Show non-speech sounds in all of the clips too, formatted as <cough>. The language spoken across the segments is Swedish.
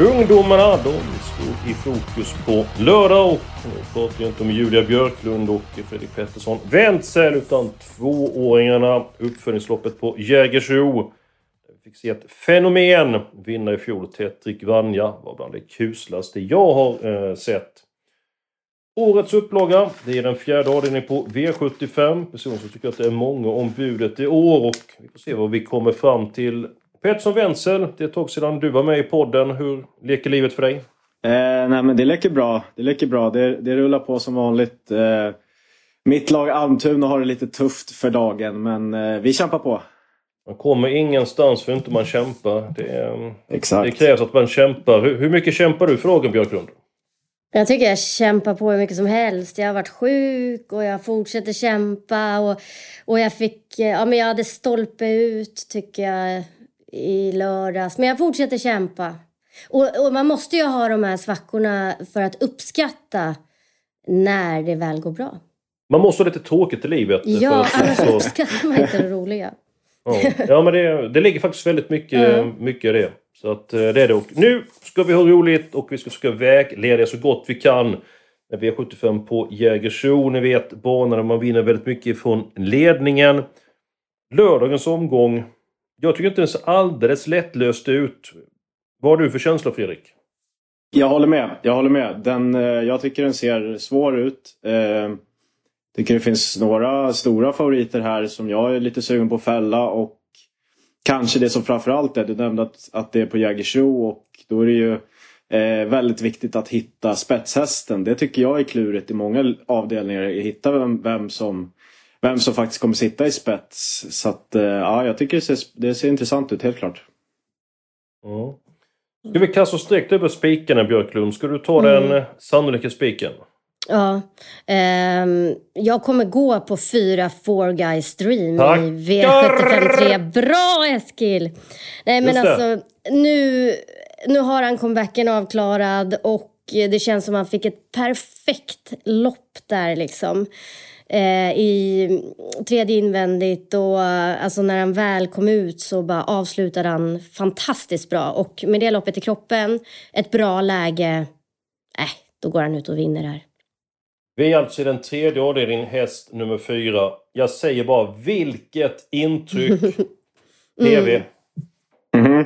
Ungdomarna, de stod i fokus på lördag och nu pratar jag inte om Julia Björklund och Fredrik Pettersson Wenzel utan tvååringarna. Uppföljningsloppet på Jägersro. Vi fick se ett fenomen vinna i fjol. Tetrik Vanja var bland det kusligaste jag har eh, sett. Årets upplaga, det är den fjärde avdelningen på V75. Personligen så tycker jag att det är många om budet i år och vi får se vad vi kommer fram till Pettersson Wenzel, det är ett tag sedan du var med i podden. Hur leker livet för dig? Eh, nej men det leker bra. Det leker bra. Det, det rullar på som vanligt. Eh, mitt lag Almtuna har det lite tufft för dagen men eh, vi kämpar på. Man kommer ingenstans för inte man kämpar. Det, eh, Exakt. det krävs att man kämpar. Hur, hur mycket kämpar du för dagen Björklund? Jag tycker jag kämpar på hur mycket som helst. Jag har varit sjuk och jag fortsätter kämpa. Och, och jag fick, eh, ja men jag hade stolpe ut tycker jag i lördags. Men jag fortsätter kämpa. Och, och, man måste ju ha de här svackorna för att uppskatta när det väl går bra. Man måste ha lite tråkigt i livet. Ja, för annars <laughs> så- uppskattar man inte det roliga. <laughs> Ja, ja men det, det ligger faktiskt väldigt mycket, Ja. mycket i det. Så att eh, det är det. Och nu ska vi ha roligt och vi ska försöka vägleda så gott vi kan. När vi är 75 på Jägersro, ni vet banan där man vinner väldigt mycket från ledningen. Lördagens omgång. Jag tycker inte den ser alldeles lättlöst ut. Vad har du för känsla Fredrik? Jag håller med. Jag håller med. Den, eh, jag tycker den ser svår ut. Jag tycker det finns några stora favoriter här som jag är lite sugen på att fälla. Och kanske det som framförallt är, du nämnde att, att det är på Jägersro och då är det ju eh, väldigt viktigt att hitta spetshästen. Det tycker jag är klurigt i många avdelningar. Att hitta vem, vem, som, vem som faktiskt kommer sitta i spets. Så att, eh, ja, jag tycker det ser, det ser intressant ut helt klart. Mm. Ska vi kasta oss direkt över spikarna Björklund? Ska du ta Mm. den eh, sannolika spiken? Ja, ehm, jag kommer gå på fyra Four Guys Dream Tackar! i V753. Bra Eskil! Nej men alltså, nu, nu har han comebacken avklarad och det känns som han fick ett perfekt lopp där liksom. Eh, I tredje invändigt och eh, alltså när han väl kom ut så bara avslutade han fantastiskt bra. Och med det loppet i kroppen, ett bra läge, äh, då går han ut och vinner här. Vi är alltså i den tredje avdelningen, häst nummer fyra. Jag säger bara, vilket intryck! <laughs> TV. Mhm.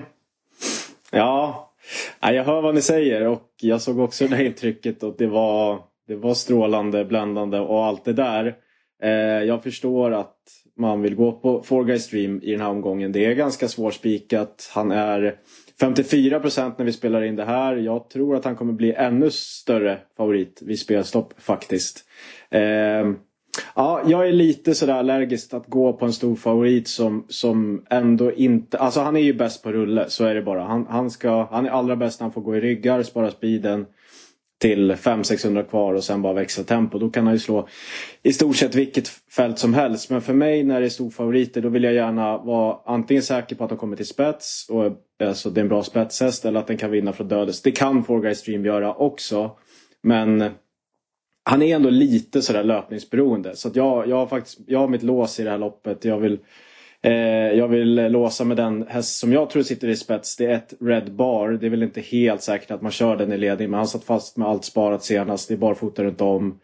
Ja, ja, jag hör vad ni säger och jag såg också det här intrycket och det var, det var strålande, bländande och allt det där. Eh, jag förstår att man vill gå på 4 Guys Stream i den här omgången. Det är ganska svårspikat. Han är 54% när vi spelar in det här. Jag tror att han kommer bli ännu större favorit vid spelstopp faktiskt. Eh, Ja, jag är lite sådär allergisk att gå på en stor favorit som, som ändå inte... Alltså han är ju bäst på rulle, så är det bara. Han, han, ska, han är allra bäst när han får gå i ryggar, spara speeden till 500-600 kvar och sen bara växla tempo. Då kan han ju slå i stort sett vilket fält som helst. Men för mig när det är storfavoriter då vill jag gärna vara antingen säker på att de kommer till spets och alltså det är en bra spetshäst eller att den kan vinna från dödes. Det kan Forguy Stream göra också. Men han är ändå lite sådär löpningsberoende. Så att jag, jag, har faktiskt, jag har mitt lås i det här loppet. Jag vill, Eh, jag vill låsa med den häst som jag tror sitter i spets. Det är ett Red Bar. Det är väl inte helt säkert att man kör den i ledning. Men han satt fast med allt sparat senast. Det är barfota runt om.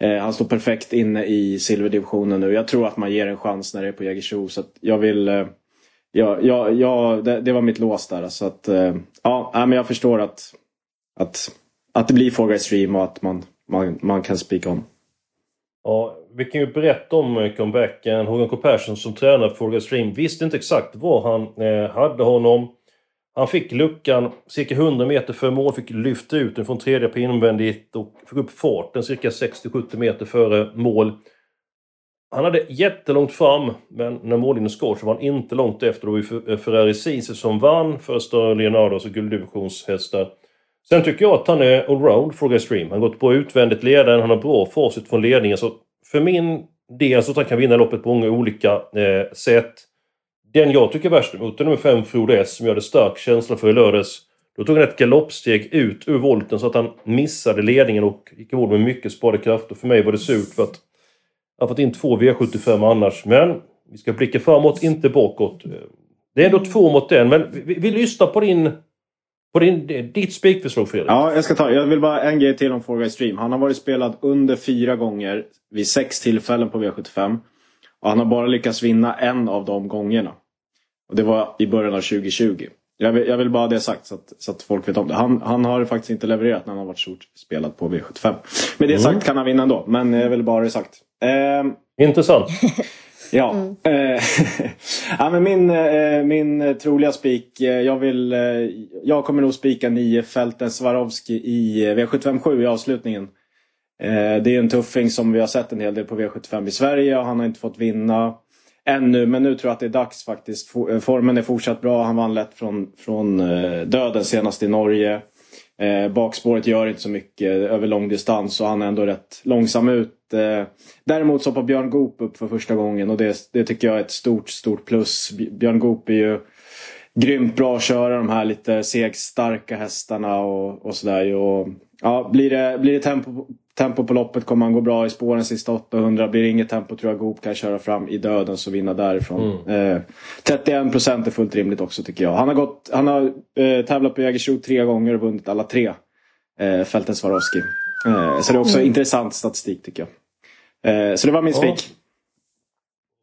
Eh, han står perfekt inne i silverdivisionen nu. Jag tror att man ger en chans när det är på Jägersro. Så att jag vill... Eh, ja, ja, ja, det, det var mitt lås där. Så att, eh, ja, men jag förstår att, att, att det blir Fogar Stream och att man, man, man kan spika om. Ja, vi kan ju berätta om eh, comebacken. Håkan K Persson som tränare för Forga Stream visste inte exakt var han eh, hade honom. Han fick luckan cirka 100 meter före mål, fick lyfta ut den från tredje på invändigt och fick upp farten cirka 60-70 meter före mål. han hade jättelångt fram, men när mållinjen skar så var han inte långt efter. Det var ju Ferrari Ceesay som vann första Leonardos och gulddivisionshästar. Sen tycker jag att han är allround, frågar Stream. Han har gått på utvändigt ledaren, han har bra facit från ledningen. Så för min del så kan jag att han kan vinna loppet på många olika eh, sätt. Den jag tycker är värst emot är nummer 5, Frode S, som jag hade stark känsla för i lördags. Då tog han ett galoppsteg ut ur volten så att han missade ledningen och gick i mål med mycket sparade krafter. För mig var det surt för att han fått in två V75 annars. Men vi ska blicka framåt, inte bakåt. Eh, det är ändå två mot en, men vi, vi lyssnar på din på din, ditt spikförslag Fredrik. Ja, jag ska ta. Jag vill bara en grej till om Four Guys Stream. Han har varit spelad under fyra gånger vid sex tillfällen på V75. Och han har bara lyckats vinna en av de gångerna. Och det var i början av 2020. Jag vill, jag vill bara ha det sagt så att, så att folk vet om det. Han, han har faktiskt inte levererat när han har varit stort spelad på V75. Med det mm. sagt kan han vinna ändå, men jag vill bara ha det sagt. Eh, Intressant. <laughs> Ja. Mm. <laughs> Ja men min, eh, min troliga spik. Eh, jag, vill, jag kommer nog spika 9 Fälten Swarovski i V757 i avslutningen. Det är en tuffing som vi har sett en hel del på V75 i Sverige och han har inte fått vinna ännu. Men nu tror jag att det är dags faktiskt. Formen är fortsatt bra. Han vann lätt från, från döden senast i Norge. Eh, bakspåret gör inte så mycket över lång distans och han är ändå rätt långsam ut. Eh, däremot så hoppar Björn Goop upp för första gången och det, det tycker jag är ett stort, stort plus. Björn Goop är ju grymt bra att köra de här lite segstarka hästarna och, och sådär. Ja, blir det, blir det tempo, tempo på loppet kommer han gå bra i spåren sista 800. Blir det inget tempo tror jag Goop kan köra fram i döden och vinna därifrån. Mm. Eh, 31 procent är fullt rimligt också tycker jag. Han har, gått, han har eh, tävlat på Jägersro tre gånger och vunnit alla tre. Eh, Fälten Swarovski. Eh, så det är också mm. intressant statistik tycker jag. Eh, så det var min spik.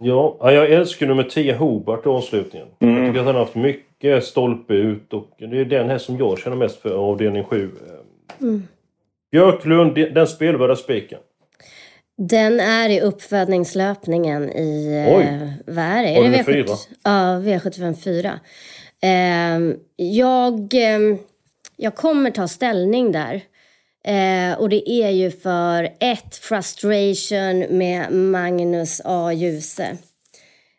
Ja. ja, jag älskar nummer 10 Hobart i avslutningen. Mm. Jag tycker att han har haft mycket stolpe ut och det är den här som jag känner mest för avdelning 7. Mm. Björklund, den spelvärda spiken. Den är i uppfödningslöpningen i... Eh, Oj! vad är det? Är det V7, ja, V75 4. Eh, jag, eh, jag kommer ta ställning där. Eh, och det är ju för ett frustration med Magnus A. Djuse.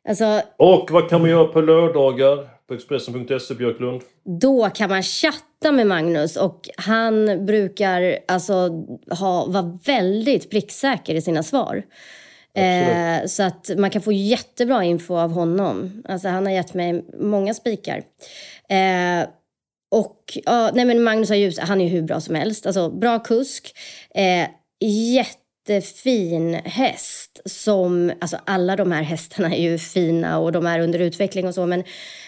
Alltså, och vad kan man göra på lördagar på Expressen.se, Björklund? Då kan man chatta med Magnus och han brukar alltså ha, vara väldigt pricksäker i sina svar. Eh, så att man kan få jättebra info av honom. Alltså han har gett mig många spikar. Eh, och ja, nej men Magnus har ljus, han är ju hur bra som helst. Alltså bra kusk. Eh, jättefin häst som, alltså alla de här hästarna är ju fina och de är under utveckling och så men,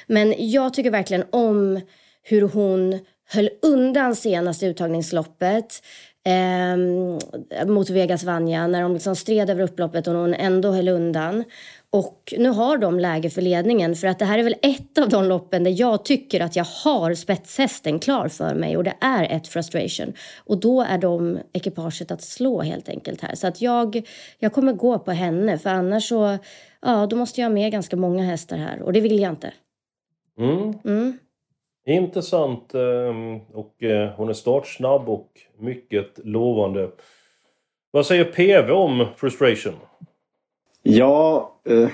men jag tycker verkligen om hur hon höll undan senaste uttagningsloppet eh, mot Vegas Vanja när de liksom stred över upploppet och hon ändå höll undan. Och nu har de läge för ledningen för att det här är väl ett av de loppen där jag tycker att jag har spetshästen klar för mig och det är ett frustration. Och då är de ekipaget att slå helt enkelt här. Så att jag, jag kommer gå på henne för annars så, ja då måste jag ha med ganska många hästar här och det vill jag inte. Mm. Mm. Intressant ehm, och eh, hon är startsnabb och mycket lovande. Vad säger PV om frustration? Ja, eh,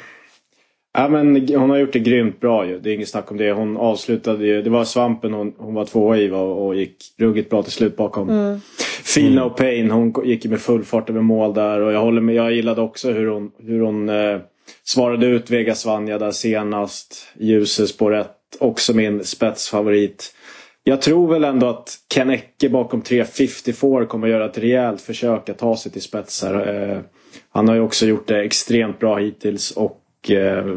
ja men hon har gjort det grymt bra ju. Det är inget snack om det. Hon avslutade ju, det var svampen hon, hon var tvåa i och, och gick ruggigt bra till slut bakom. Mm. Feel No Pain, hon gick med full fart över mål där och jag håller med, jag gillade också hur hon, hur hon eh, svarade ut Vegas Vanja där senast. Ljuset spår 1, också min spetsfavorit. Jag tror väl ändå att Ken Ecke bakom 354 kommer att göra ett rejält försök att ta sig till spetsar. Eh, han har ju också gjort det extremt bra hittills och eh,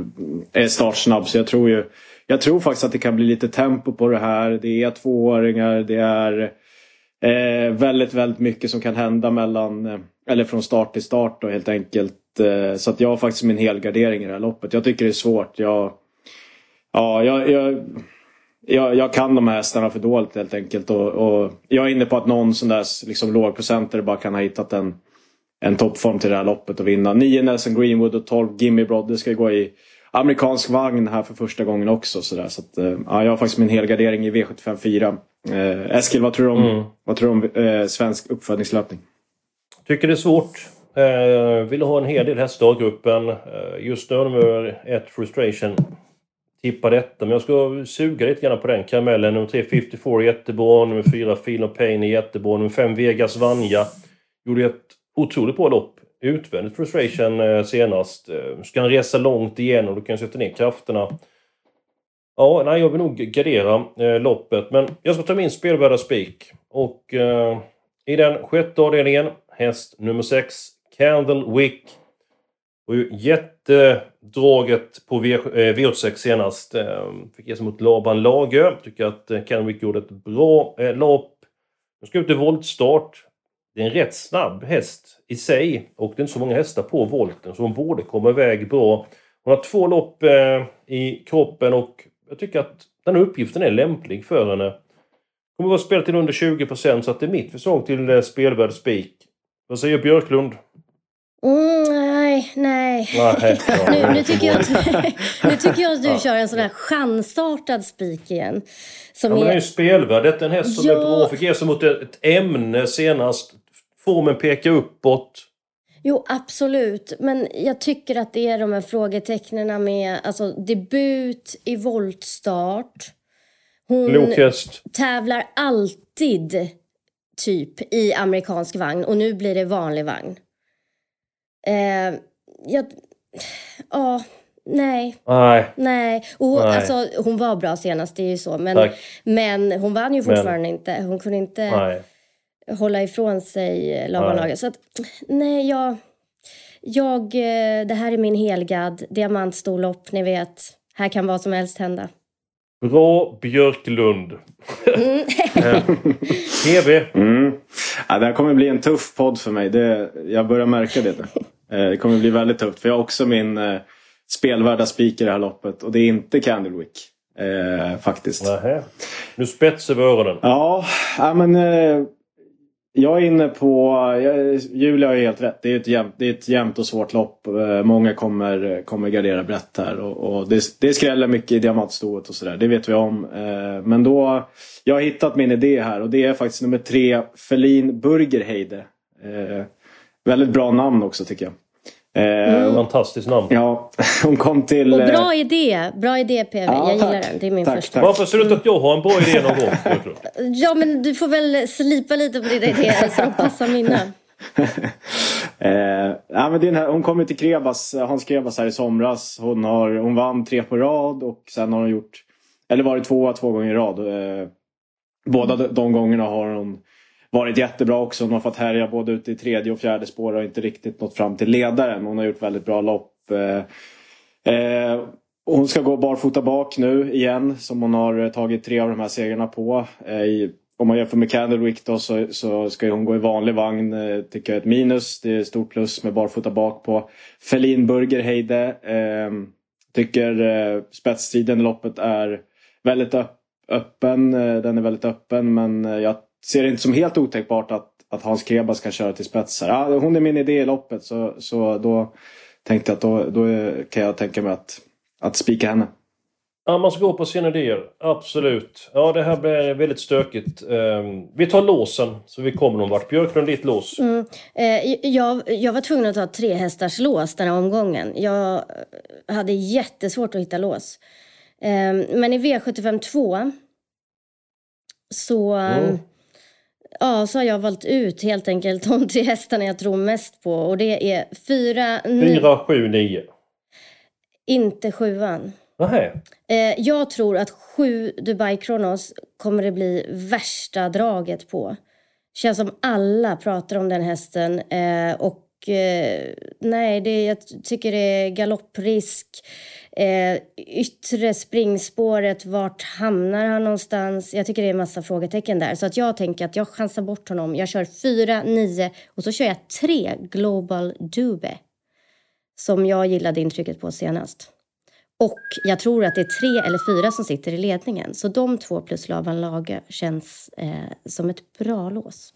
är startsnabb. Så jag tror ju jag tror faktiskt att det kan bli lite tempo på det här. Det är tvååringar, det är eh, väldigt, väldigt mycket som kan hända mellan, eh, eller från start till start då helt enkelt. Eh, så att jag har faktiskt min helgardering i det här loppet. Jag tycker det är svårt. Jag, ja, jag, jag, jag, jag kan de här hästarna för dåligt helt enkelt. Och, och jag är inne på att någon sån där liksom lågprocentare bara kan ha hittat en en toppform till det här loppet och vinna. 9 Nelson Greenwood och 12 Gimme Broad. Det ska gå i amerikansk vagn här för första gången också. Så där. Så att, eh, ja, jag har faktiskt min helgardering i V75 4. Eh, Eskil, vad tror du om, mm. vad tror du om eh, svensk uppfödningslöpning? Tycker det är svårt. Eh, ville ha en hel del hästar i gruppen. Eh, just nu nummer ett Frustration tippa detta. Men jag ska suga lite grann på den karamellen. Nummer 3 54 är jättebra. Nummer 4 Feel of Pain är jättebra. Nummer 5 Vegas Vanja gjorde ett otroligt bra lopp utvändigt Frustration eh, senast. Eh, ska han resa långt igen och då kan sätta ner krafterna. Ja, nej, jag vill nog gardera eh, loppet. Men jag ska ta min spelvärda spik. Och eh, i den sjätte avdelningen, häst nummer 6, Candle Wick. Och ju jättedraget på V86 eh, senast. Eh, fick ge sig mot Laban Lagö. Tycker att eh, Kenwick gjorde ett bra lopp. Nu ska ut i voltstart. Det är en rätt snabb häst i sig och det är inte så många hästar på volten så hon borde komma iväg bra. Hon har två lopp i kroppen och jag tycker att den här uppgiften är lämplig för henne. Kommer vara spelat till under 20% så att det är mitt förslag till spelvärd spik. Vad säger Björklund? Mm, nej, nej. Nej, ja, <laughs> nu, nu, tycker jag att, <laughs> nu tycker jag att du kör en sån här chansartad spik igen. Som ja, men är... den är ju spelvärd. Detta är en häst som Ja. är. Fick ge sig mot ett ämne senast. Formen pekar uppåt. Jo, absolut. Men jag tycker att det är de här frågetecknen med alltså, debut i voltstart. Hon Klok häst. tävlar alltid typ i amerikansk vagn och nu blir det vanlig vagn. Eh, jag, ja, nej, Nej, nej. Och hon, Nej. Alltså, hon var bra senast, det är ju så. Men, tack. men hon vann ju fortfarande inte. Hon kunde inte Nej. hålla ifrån sig eh, Laban. Så att, nej, jag, jag... eh, Det här är min helgad. Diamantstorlopp, ni vet. Här kan vad som helst hända. Bra Björklund. Mm. <laughs> Eh, TV. Mm. Ja, det här kommer bli en tuff podd för mig. Det, jag börjar märka det. Eh, Det kommer bli väldigt tufft. För jag har också min eh, spelvärda speaker i det här loppet. Och det är inte Candlewick. Eh, faktiskt. Nähä. Nu spetsar vi öronen. Ja, ja men eh, jag är inne på, jag, Julia har ju helt rätt. Det är ett jämnt, det är ett jämnt och svårt lopp. Eh, många kommer, kommer gardera brett här. Och, och det, det skräller mycket i diamantstoet och sådär. Det vet vi om. Eh, men då, jag har hittat min idé här och det är faktiskt nummer tre, Felin Burgerheide. Eh, väldigt bra namn också tycker jag. Eh, Fantastiskt namn. Ja, <laughs> hon kom till... Och eh, bra idé. Bra idé PV. Ja, jag gillar tack. den. Det är min Tack, första. tack. Varför ser det ut att jag har en bra idé någon gång? <laughs> Ja, men du får väl slipa lite på dina idéer så de passar mina. <laughs> Eh, ja, men den här, hon kom ju till Krebas, Hans Krebas här i somras. Hon, har, hon vann tre på rad och sen har hon gjort, eller varit tvåa två gånger i rad. Eh, båda de, de gångerna har hon varit jättebra också. Hon har fått härja både ute i tredje och fjärde spår och inte riktigt nått fram till ledaren. Hon har gjort väldigt bra lopp. Eh, eh hon ska gå barfota bak nu igen som hon har eh, tagit tre av de här segrarna på. Eh, i, om man jämför med Candlewick då så, så ska hon gå i vanlig vagn. Eh, tycker jag är ett minus. Det är ett stort plus med barfota bak på. Felin Burgerheide. Eh, tycker eh, spetstiden i loppet är väldigt öppen. Eh, den är väldigt öppen men jag ser det inte som helt otänkbart att, att Hans Krebas kan köra till spets här. Ja, hon är min idé i loppet så, så då tänkte jag att då, då kan jag tänka mig att, att spika henne. Ja, man ska gå på sina idéer. Absolut. Ja, det här blir väldigt stökigt. Ehm, vi tar låsen, så vi kommer någon vart. Björklund, ditt lås. Mm. Eh, jag, jag var tvungen att ta tre hästars lås den här omgången. Jag hade jättesvårt att hitta lås. Eh, men i V75 2 så, Mm. Ja, så har jag valt ut helt enkelt de <laughs> tre hästarna jag tror mest på. Och det är fyra, ni- 4, 7, 9. inte sjuan. Nähä. Eh, jag tror att sju Dubai Kronos kommer det bli värsta draget på. Känns som alla pratar om den hästen. Eh, och eh, nej, det, jag tycker det är galopprisk. Eh, yttre springspåret, vart hamnar han någonstans? Jag tycker det är en massa frågetecken där. Så att jag tänker att jag chansar bort honom. Jag kör fyra, nio och så kör jag tre Global Dube. Som jag gillade intrycket på senast. Och jag tror att det är tre eller fyra som sitter i ledningen. Så de två plus Laban Lager känns eh, som ett bra lås.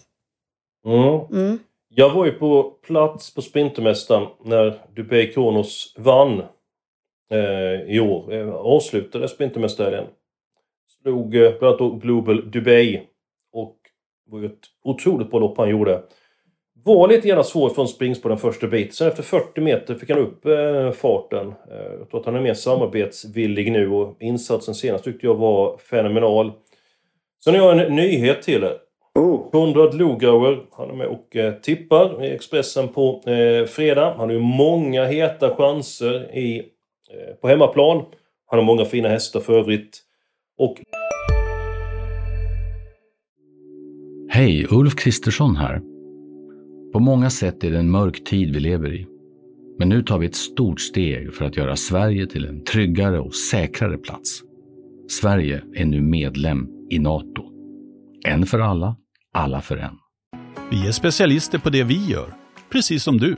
Mm. Mm. Jag var ju på plats på Sprintermästaren när Dubai Kronos vann eh, i år. Eh, avslutade Sprintermästarhelgen. Slog eh, bland annat Global Dubai. Och det var ju ett otroligt bra lopp han gjorde. var lite grann svår från springs på den första biten. Sen efter 40 meter fick han upp eh, farten. Eh, jag tror att han är mer samarbetsvillig nu och insatsen senast tyckte jag var fenomenal. Sen har jag en nyhet till er. Oh. Konrad Lugauer, han är med och eh, tippar i Expressen på eh, fredag. Han har ju många heta chanser i, på hemmaplan. Han har många fina hästar för övrigt. Och Hej, Ulf Kristersson här. På många sätt är det en mörk tid vi lever i. Men nu tar vi ett stort steg för att göra Sverige till en tryggare och säkrare plats. Sverige är nu medlem i Nato. En för alla, alla för en. Vi är specialister på det vi gör, precis som du.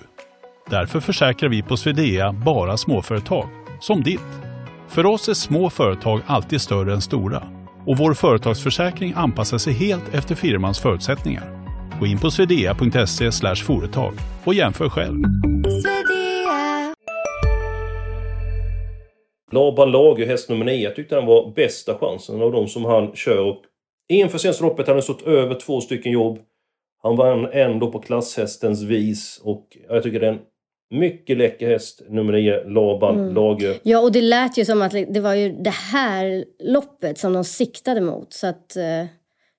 Därför försäkrar vi på Swedea bara småföretag, som ditt. För oss är små företag alltid större än stora och vår företagsförsäkring anpassar sig helt efter firmans förutsättningar. Gå in på swedea.se företag och jämför själv. Laban Lager, häst nummer 9. Jag tyckte han var bästa chansen av de som han kör. Och inför senaste loppet hade han stått över två stycken jobb. Han vann ändå på klasshästens vis. Och jag tycker det är en mycket läcker häst, nummer 9, Laban Mm. Lager. Ja, och det lät ju som att det var ju det här loppet som de siktade mot. Så att eh,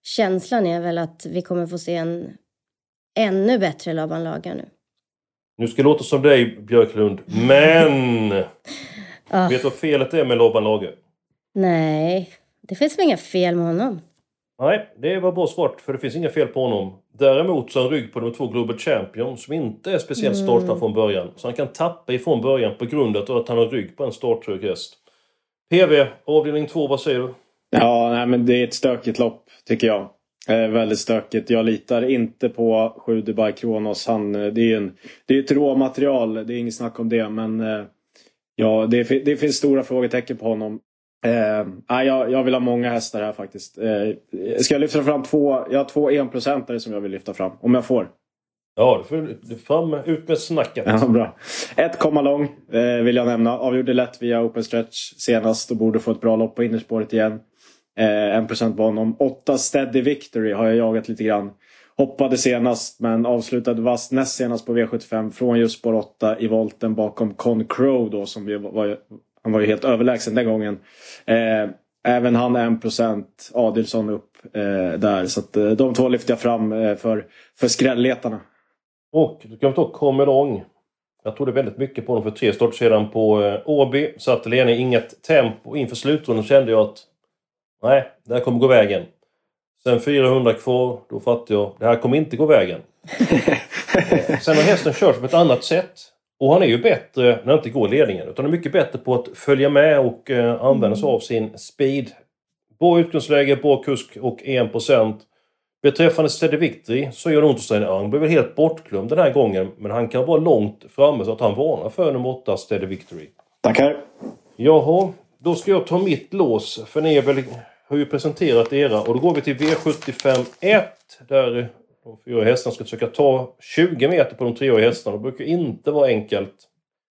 känslan är väl att vi kommer få se en ännu bättre Laban Lager nu. Nu ska det låta som dig, Björklund, men... <laughs> Ah, Vet du vad felet är med Laban Lager? nej, det finns väl inga fel med honom. Nej, det var bra svårt för det finns inga fel på honom. Däremot så har han rygg på nummer två Global Champion som inte är speciellt startsnabb från början. Så han kan tappa ifrån början på grund av att han har rygg på en starttrygg häst. PV, avdelning 2, vad säger du? Ja, nej, men det är ett stökigt lopp tycker jag. Eh, väldigt stökigt. Jag litar inte på 7 Dubai Kronos. Han, eh, det är en, det är ett råmaterial, det är inget snack om det. Men eh, ja, det, det finns stora frågetecken på honom. Eh, jag, jag vill ha många hästar här faktiskt. Eh, ska jag lyfta fram två? Jag har två enprocentare som jag vill lyfta fram. Om jag får. Ja, du får du fram ut med snacket. Ja, bra. Ett komma lång eh, vill jag nämna. Avgjorde lätt via open stretch senast och borde få ett bra lopp på innerspåret igen. Eh, en procent på honom. Åtta steady victory har jag jagat lite grann. Hoppade senast men avslutade vass näst senast på V75 från just spår 8 i volten bakom Con Crow då som vi var, han var ju helt överlägsen den gången. Eh, även han en procent Adilsson upp eh, där så att, eh, de två lyfter jag fram eh, för, för skrälletarna. Och du kan ta Comelong. Jag trodde väldigt mycket på honom för tre start sedan på eh, Åby. Satte ledning, inget tempo. Inför slutrundan kände jag att nej, det här kommer gå vägen. Sen 400 kvar, då fattade jag det här kommer inte gå vägen. <laughs> Eh, Sen har hästen kört på ett annat sätt. Och han är ju bättre när det inte går ledningen. Utan han är mycket bättre på att följa med och eh, använda sig av sin speed. Bra utgångsläge, bra kusk och 1%. Beträffande Steady Victory så gör det ont att säga Han blev väl helt bortglömd den här gången. Men han kan vara långt framme så att han varnar för nummer 8 Steady Victory. Tackar! Jaha, då ska jag ta mitt lås. För ni väl, har ju presenterat era. Och då går vi till V75 1. Där de fyra hästarna ska försöka ta 20 meter på de treåriga hästarna. Det brukar inte vara enkelt.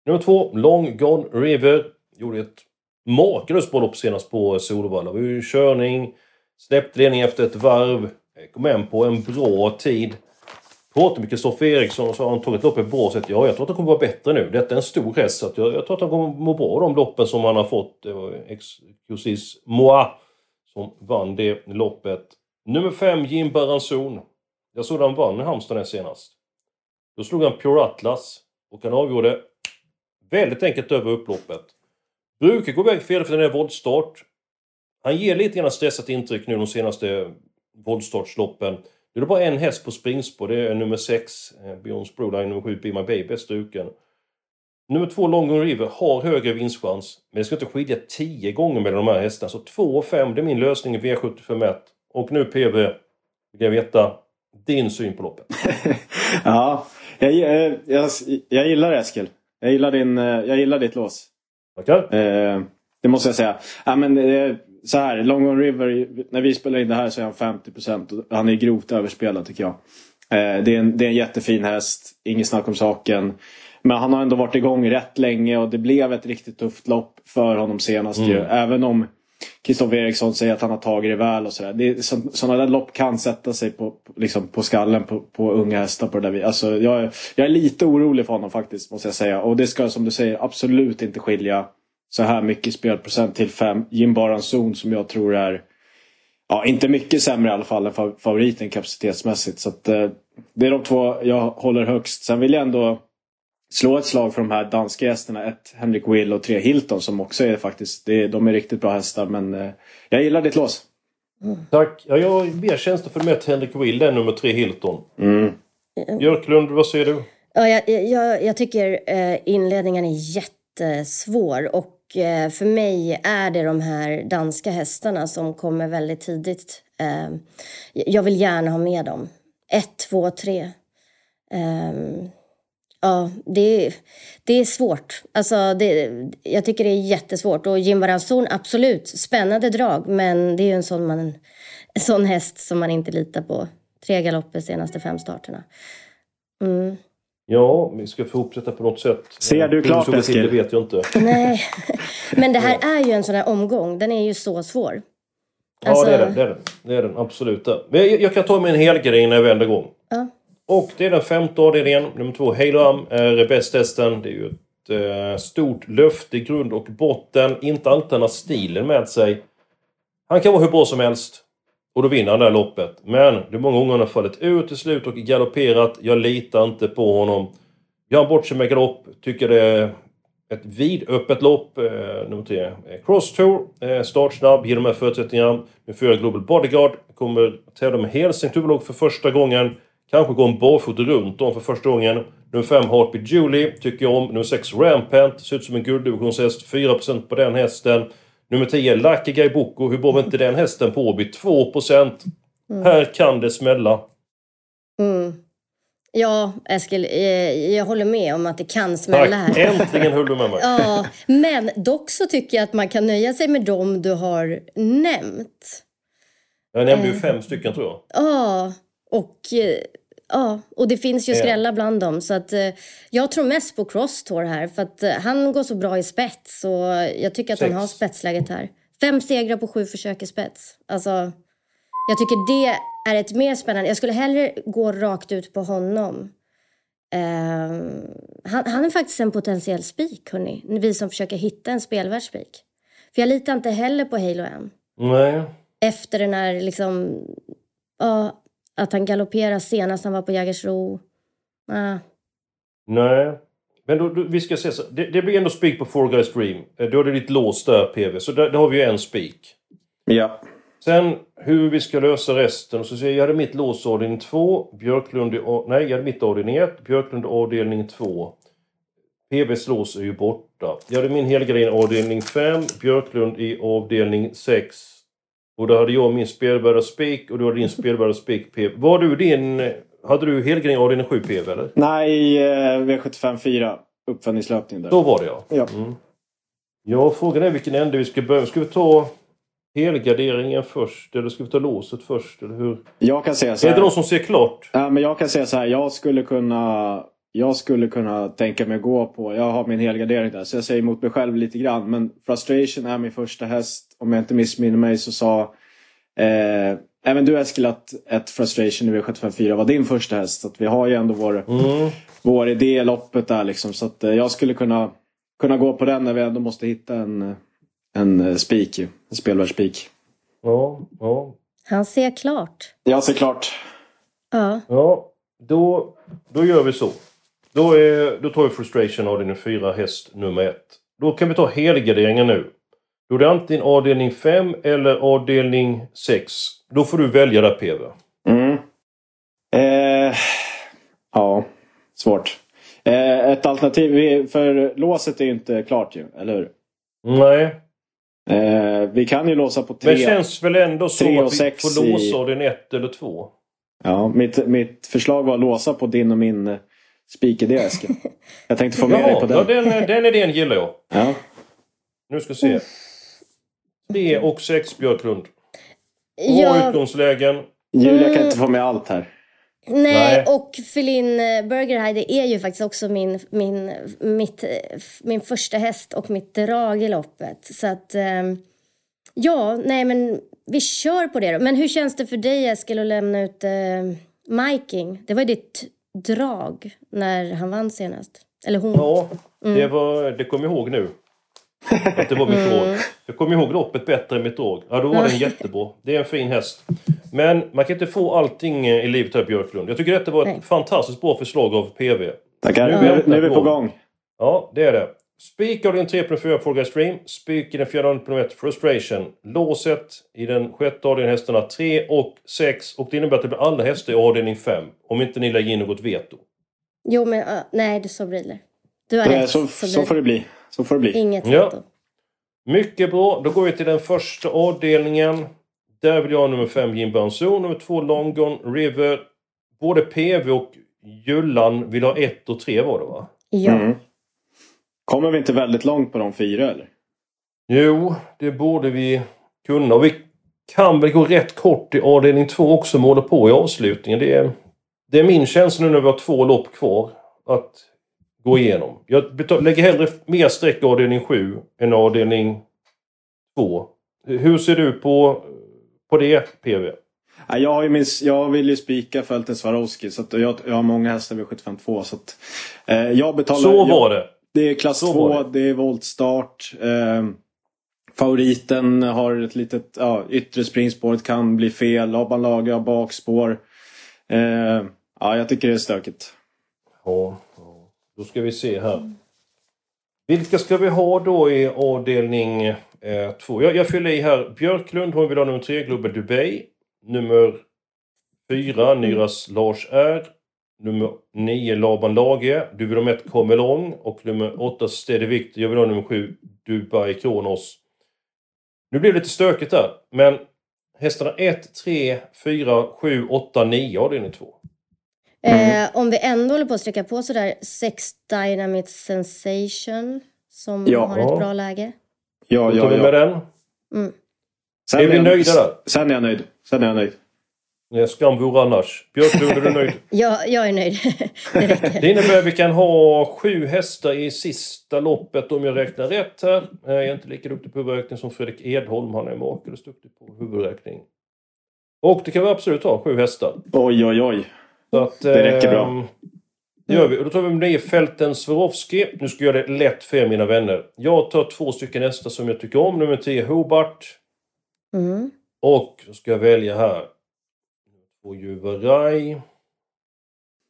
Nummer två, Long Gone River. Gjorde ett makalöst bra lopp senast på Solvalla. Det var ju körning, släppte ledning efter ett varv. Kom hem på en bra tid. Pratade med Kristoffer Eriksson och sa att han tagit loppet bra sätt. Ja, jag tror att han kommer vara bättre nu. Detta är en stor häst så att jag, jag tror att han kommer må bra av de loppen som han har fått. Det var Excusis Moi som vann det loppet. Nummer fem, Jim Baranzon. Jag såg att han vann i Halmstad näst senast. Då slog han Pure Atlas och han avgjorde väldigt enkelt över upploppet. Brukar gå iväg fel för den är voltstart. Han ger lite grann stressat intryck nu de senaste voltstartsloppen. Nu är det bara en häst på springspår. Det är nummer 6, eh, Beyond Broline, nummer 7, Be My Baby, är struken. Nummer 2, Long River, har högre vinstchans. Men det ska inte skilja 10 gånger mellan de här hästarna. Så 2 och 5, det är min lösning i V751. Och nu PV, vill jag veta din syn på loppet. <laughs> ja, jag, jag, jag, jag gillar Eskil. Jag gillar, din, eh, jag gillar ditt lås. Tackar. Eh, det måste jag säga. Ja, men, eh, så här, Long Gone River, när vi spelar in det här så är han 50% och han är grovt överspelad tycker jag. Eh, det, är en, det är en jättefin häst, inget snack om saken. Men han har ändå varit igång rätt länge och det blev ett riktigt tufft lopp för honom senast Mm. ju. Även om Kristoffer Eriksson säger att han har tagit det väl och sådär. Sådana där lopp kan sätta sig på, liksom, på skallen på, på unga hästar på det där alltså, jag, jag är lite orolig för honom faktiskt måste jag säga. Och det ska som du säger absolut inte skilja så här mycket spelprocent till fem. Jim Baranzon som jag tror är Ja, inte mycket sämre i alla fall än favoriten kapacitetsmässigt. Så att, eh, det är de två jag håller högst. Sen vill jag ändå slå ett slag för de här danska gästerna. Ett Henrik Will och tre Hilton som också är faktiskt, det, de är riktigt bra hästar. Men eh, jag gillar ditt lås. Mm. Tack. Ja, jag mer tjänster för med Henrik Will än nummer tre Hilton. Mm. Björklund, vad säger du? Ja, jag, jag, jag tycker eh, inledningen är jättesvår. Och eh, för mig är det de här danska hästarna som kommer väldigt tidigt. Eh, jag vill gärna ha med dem. Ett, två, tre. Ja, det, det är svårt. Alltså, det, jag tycker det är jättesvårt. Och Jim Baranzon, absolut, spännande drag. Men det är ju en sån, man, en sån häst som man inte litar på. Tre galopper senaste fem starterna. Mm. Ja, vi ska få ihop detta på något sätt. Ser du klart Eskil? Det vet jag inte. Nej, <laughs> men det här är ju en sån här omgång. Den är ju så svår. Alltså... Ja, det är den. Det är den, det är den absolut. Jag, jag kan ta mig en helgardering när jag vänder igång. Och det är den femte avdelningen. Nummer två, Halo Am eh, är bäst-hästen. Det är ju ett eh, stort löfte i grund och botten. Inte alltid han har stilen med sig. Han kan vara hur bra som helst. Och då vinner han det här loppet. Men det är många gånger han har fallit ut till slut och galopperat. Jag litar inte på honom. Gör han bort sig med galopp. Tycker det är ett vidöppet lopp. Eh, nummer tre, eh, Cross Tour. Eh, startsnabb, ger de här förutsättningarna. Nu fyra Global Bodyguard. Kommer tävla med Helsing för första gången. Kanske går en barfota runt om för första gången. Nummer 5 Heartbeat Julie tycker jag om. Nummer 6 Rampant. Ser ut som en gulddivisionshäst. 4% på den hästen. Nummer 10 Lucky Guy Boko. Hur var inte den hästen på Åby? 2%. Mm. Här kan det smälla. Mm. Ja, Eskil, eh, jag håller med om att det kan smälla här. Äntligen höll du med mig. <laughs> ja, men dock så tycker jag att man kan nöja sig med dem du har nämnt. Jag nämnde ju eh. fem stycken tror jag. Ja, och eh, Ja, och det finns ju skrällar bland dem. Så att, eh, jag tror mest på Crosstour här. För att eh, han går så bra i spets. Och jag tycker att Sex. han har spetsläget här. Fem segrar på sju försök i spets. Alltså, jag tycker det är ett mer spännande... Jag skulle hellre gå rakt ut på honom. Uh, han, han, är faktiskt en potentiell spik, hörni. Vi som försöker hitta en spelvärd spik. För jag litar inte heller på Halo än. Nej. Efter den här liksom... Ja, att han galopperade senast han var på Jägersro. Ah. Nej. Men då, då, vi ska se så. Det, det blir ändå spik på Four Guys Dream. Eh, då är det lite låst där PV. Så där, där har vi ju en spik. Ja. Sen hur vi ska lösa resten. Så jag, jag hade mitt lås avdelning 2. Björklund i... Nej, jag hade mitt avdelning 1. Björklund avdelning 2. PVs lås är ju borta. Jag hade min helgardin avdelning 5. Björklund i avdelning 6. Och då hade jag min spelbara spik och du hade din spelbara spik PV. Var du din... Hade du helgardering avdelning 7 PV eller? Nej, eh, V75 4. Uppföljningslöpning där. Då var det ja. Ja. Mm. Ja, frågan är vilken ände vi ska börja. Ska vi ta helgarderingen först eller ska vi ta låset först? Eller hur? Jag kan säga så här. Är det någon som ser klart? Ja, men jag kan säga så här. Jag skulle kunna jag skulle kunna tänka mig att gå på, jag har min helgardering där så jag säger emot mig själv lite grann. Men Frustration är min första häst. Om jag inte missminner mig så sa eh, även du Eskil att ett Frustration i V754 var din första häst. Så att vi har ju ändå vår, mm. vår idé i loppet där liksom. Så att eh, jag skulle kunna, kunna gå på den när vi ändå måste hitta en, en eh, spik, en spelvärd spik. Ja, ja. Han ser klart. Jag ser klart. Ja. Ja, då, då gör vi så. Då, är, då tar vi Frustration avdelning 4, häst nummer 1. Då kan vi ta helgarderingen nu. Då är det antingen avdelning 5 eller avdelning 6. Då får du välja där PV. Mm. Eh, ja, svårt. Eh, ett alternativ, för låset är ju inte klart ju, eller hur? Nej. Eh, vi kan ju låsa på 3 Men det känns väl ändå som att vi får låsa avdelning 1 eller 2? Ja, mitt, mitt förslag var att låsa på din och min eh, Spikidé Eskil. <laughs> Jag tänkte få med ja, dig på den. Ja, den, den idén gillar jag. Ja. Nu ska vi se. 3 och 6 Björklund. Bra utgångslägen. Julia kan inte få med allt här. Nej, Nej. och Filin eh, Burgerheide är ju faktiskt också min, min, mitt, min första häst och mitt drag i loppet. Så att... Um, Ja, nej men vi kör på det då. Men hur känns det för dig Eskil att lämna ut eh, Miking? Det var ju ditt drag när han vann senast. Eller hon. Ja, det, var, det kom jag ihåg nu. Att det var mitt drag. Jag kommer ihåg loppet bättre än mitt drag. Ja, då var den jättebra. Det är en fin häst. Men man kan inte få allting i livet här Björklund. Jag tycker detta var ett Nej. fantastiskt bra förslag av PV. Tackar. Nu Nu, är vi på gång. Ja, det är det. Spik av din 3.4 Progress Stream. Spik i den fjärde kilometer Frustration. Låset i den sjätte avdelningen hästarna 3 och 6. Och det innebär att det blir alla hästar i avdelning 5. Om inte ni lägger in något veto. Jo, men uh, nej, det så blir det. Du har Det, rätt. så, så så får det bli. Så får det bli. Inget Ja. veto. Mycket bra. Då går vi till den första avdelningen. Där vill jag ha nummer 5 Jim Banzo, nummer 2 Long Gone River. Både PV och Jullan vill ha 1 och 3 var det va? Ja. Mm. Kommer vi inte väldigt långt på de fyra eller? Jo, det borde vi kunna. Vi kan väl gå rätt kort i avdelning 2 också med håller på i avslutningen. Det är, det är min känsla nu när vi har två lopp kvar att gå igenom. Jag betal- lägger hellre mer streck i avdelning 7 än avdelning 2. Hur ser du på, på det, PV? Ja, Jag, har ju min, jag vill ju spika Fälten Swarovski så jag, jag har många hästar vid 752 så att eh, jag betalar... Så jag, var det. Det är klass Så 2, var det. är voltstart. Eh, favoriten har ett litet ja, yttre springspåret kan bli fel. Laban Lager har bakspår. Eh, ja, jag tycker det är stökigt. Ja, ja. Då ska vi se här. Vilka ska vi ha då i avdelning 2? jag, jag fyller i här. Björklund, hon vill ha nummer 3, Global Dubai. Nummer 4, Nyras Lars R. Nummer 9, Laban Lage. Du vill ha med ett Comelong. Och nummer 8, Steady Victor. Jag vill ha nummer 7, Dubai Kronos. Nu blir det lite stökigt där. Men hästarna 1, 3, 4, 7, 8, 9 avdelning 2. Eh, om vi ändå håller på att sträcka på sådär Sex Dynamite Sensation som Ja. har ett bra läge. Ja, Då tar ja, vi med ja. den. Mm. Sen Är vi jag- nöjda där? Sen är jag nöjd. Sen är jag nöjd. Nej, Skam vore annars. Björklund, är du nöjd? <laughs> Ja, jag är nöjd. <laughs> det räcker. Det innebär att vi kan ha sju hästar i sista loppet om jag räknar rätt här. Jag är inte lika duktig på huvudräkning som Fredrik Edholm. Han är makalöst duktig på huvudräkning. Och det kan vi absolut ha, sju hästar. Oj, oj, oj. Så att, Det räcker bra. ehm, Det gör vi. Och då tar vi med Fälten Swarovski. Nu ska jag göra det lätt för er mina vänner. Jag tar två stycken hästar som jag tycker om. Nummer 10 Hobart. Mm. Och så ska jag välja här. På Juveraj.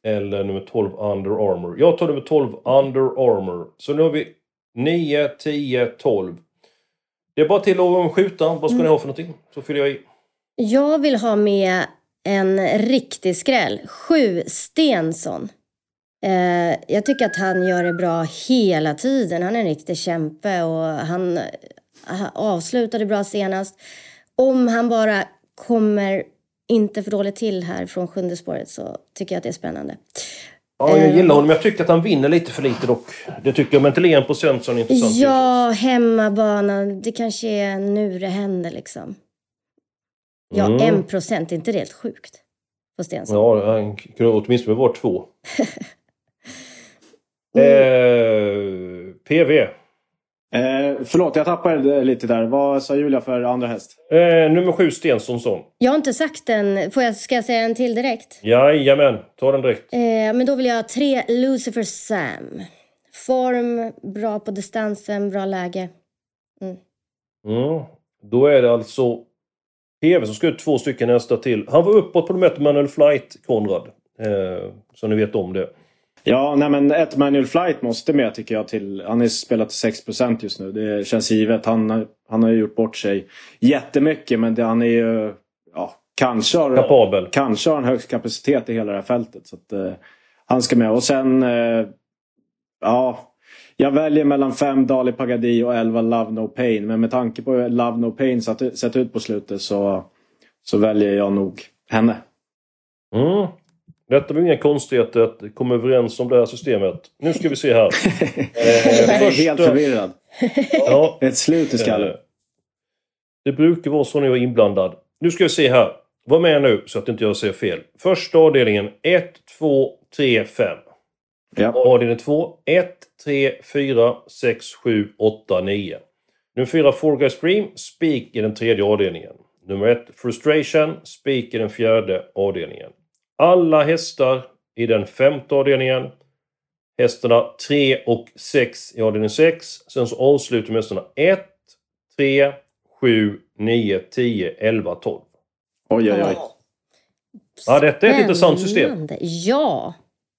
Eller nummer 12 Under Armour. Jag tar nummer 12 Under Armour. Så nu har vi 9, 10, 12. Det är bara till att skjuta. Vad ska ni ha för någonting? Så fyller jag i. Jag vill ha med en riktig skräll. Sju Stensson. Eh, jag tycker att han gör det bra hela tiden. Han är en riktig kämpe och han, han avslutade bra senast. Om han bara kommer inte för dåligt till här från sjunde spåret så tycker jag att det är spännande. Ja, jag Eh. gillar honom. Jag tycker att han vinner lite för lite dock. Det tycker jag. Men till 1 procent så är intressant. Ja, hemmabana. Det kanske är nu det händer liksom. Ja, Mm. en procent. Är inte det helt sjukt? På Stensson. Ja, han kunde åtminstone vara två. Mm. <laughs> Eh, PV. Eh, förlåt, jag tappade lite där. Vad sa Julia för andra häst? Eh, nummer sju Stensonsson. Jag har inte sagt den. Får jag, ska jag säga en till direkt? Jajamän, ta den direkt. Eh, men då vill jag ha tre Lucifer Sam. Form, bra på distansen, bra läge. Mm. Då är det alltså PV som ska ut två stycken nästa till. Han var uppåt på de ett Manual Flight, Konrad. Eh, så ni vet om det. Ja, nej men ett manual flight måste med tycker jag till. Han är spelat till 6 just nu. Det känns givet. Han, har- han har ju gjort bort sig jättemycket men det, han är ju... Ja, kanske har, Kapabel. kanske har han högst kapacitet i hela det här fältet. Så att, eh, han ska med. Och sen... Eh, ja, jag väljer mellan 5 Dali Pagadi och 11 Love No Pain. Men med tanke på hur Love No Pain sett, sett ut på slutet så, så väljer jag nog henne. Mm. Detta var inga konstigheter att komma överens om det här systemet. Nu ska vi se här. <laughs> Eh, första- helt förvirrad. Ja, Ett slut i skallen. Eh, Det brukar vara så när jag är inblandad. Nu ska vi se här. Var med nu så att inte jag säger fel. Första avdelningen 1, 2, 3, 5. Ja. Avdelning 2 1, 3, 4, 6, 7, 8, 9. Nummer 4 Four Guys Dream, spik i den tredje avdelningen. Nummer 1 Frustration, spik i den fjärde avdelningen. Alla hästar i den femte avdelningen. Hästarna 3 och 6 i avdelning 6. Sen så avslutar vi hästarna 1, 3, 7, 9, 10, 11, 12. Oj, oj, oj. Ja, detta är ett intressant system. Ja,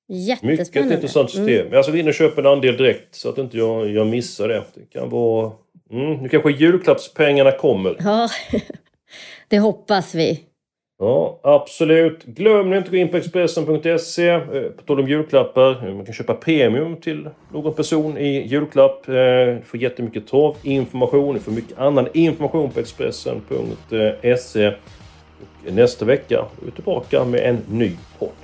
Mycket jättespännande. intressant system. Mm. Jag ska gå in och köpa en andel direkt så att inte jag, jag missar det. Det kan vara... Mm, nu kanske julklappspengarna kommer. Ja, <laughs> det hoppas vi. Ja, absolut. Glöm inte att gå in på Expressen.se. Eh, på tal om julklappar. Eh, man kan köpa premium till någon person i julklapp. Eh, du får jättemycket torvinformation. Du får mycket annan information på Expressen.se. Och nästa vecka är vi tillbaka med en ny podd.